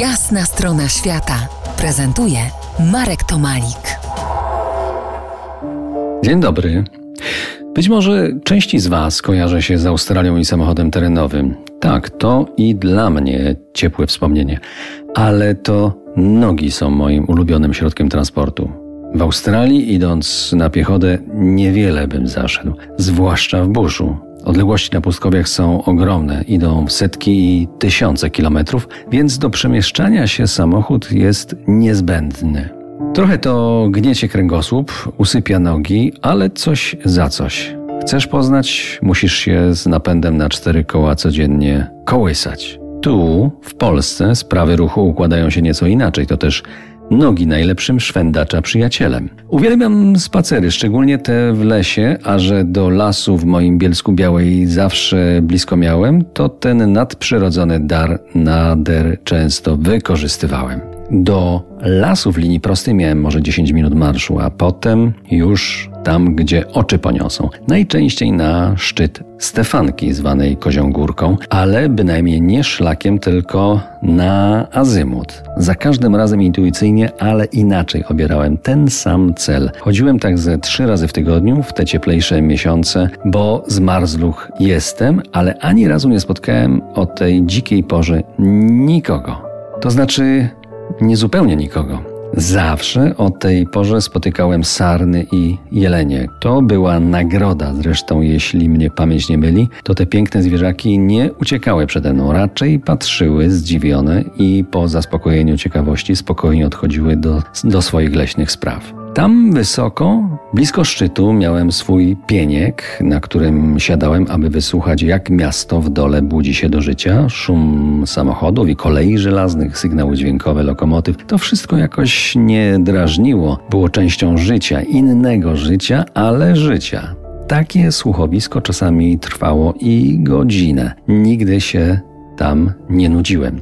Jasna strona świata prezentuje Marek Tomalik. Dzień dobry. Być może części z Was kojarzy się z Australią i samochodem terenowym. Tak, to i dla mnie ciepłe wspomnienie, ale to nogi są moim ulubionym środkiem transportu. W Australii, idąc na piechotę, niewiele bym zaszedł, zwłaszcza w buszu. Odległości na pustkowiach są ogromne, idą w setki i tysiące kilometrów, więc do przemieszczania się samochód jest niezbędny. Trochę to gniecie kręgosłup, usypia nogi, ale coś za coś. Chcesz poznać, musisz się z napędem na cztery koła codziennie kołysać. Tu, w Polsce, sprawy ruchu układają się nieco inaczej. To też nogi najlepszym szwendacza przyjacielem. Uwielbiam spacery, szczególnie te w lesie, a że do lasu w moim Bielsku Białej zawsze blisko miałem, to ten nadprzyrodzony dar nader często wykorzystywałem. Do lasu w linii prostej miałem może 10 minut marszu, a potem już tam, gdzie oczy poniosą. Najczęściej na szczyt Stefanki, zwanej Kozią Górką, ale bynajmniej nie szlakiem, tylko na azymut. Za każdym razem intuicyjnie, ale inaczej obierałem ten sam cel. Chodziłem tak ze trzy razy w tygodniu, w te cieplejsze miesiące, bo zmarzluch jestem, ale ani razu nie spotkałem o tej dzikiej porze nikogo. To znaczy niezupełnie nikogo. Zawsze o tej porze spotykałem sarny i jelenie. To była nagroda. Zresztą, jeśli mnie pamięć nie myli, to te piękne zwierzaki nie uciekały przede mną, raczej patrzyły zdziwione i po zaspokojeniu ciekawości spokojnie odchodziły do, do swoich leśnych spraw. Tam wysoko, blisko szczytu, miałem swój pieniek, na którym siadałem, aby wysłuchać, jak miasto w dole budzi się do życia. Szum samochodów i kolei żelaznych, sygnały dźwiękowe, lokomotyw. To wszystko jakoś nie drażniło. Było częścią życia, innego życia, ale życia. Takie słuchowisko czasami trwało i godzinę. Nigdy się tam nie nudziłem.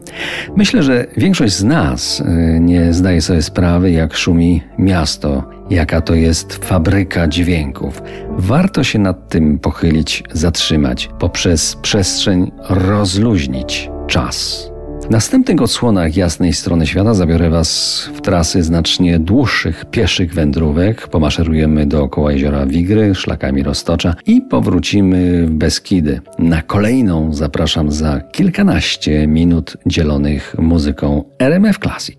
Myślę, że większość z nas y, nie zdaje sobie sprawy, jak szumi miasto, jaka to jest fabryka dźwięków. Warto się nad tym pochylić, zatrzymać, poprzez przestrzeń rozluźnić czas. W następnych odsłonach jasnej strony świata zabiorę Was w trasy znacznie dłuższych, pieszych wędrówek. Pomaszerujemy dookoła jeziora Wigry, szlakami Roztocza i powrócimy w Beskidy. Na kolejną zapraszam za kilkanaście minut dzielonych muzyką RMF Classic.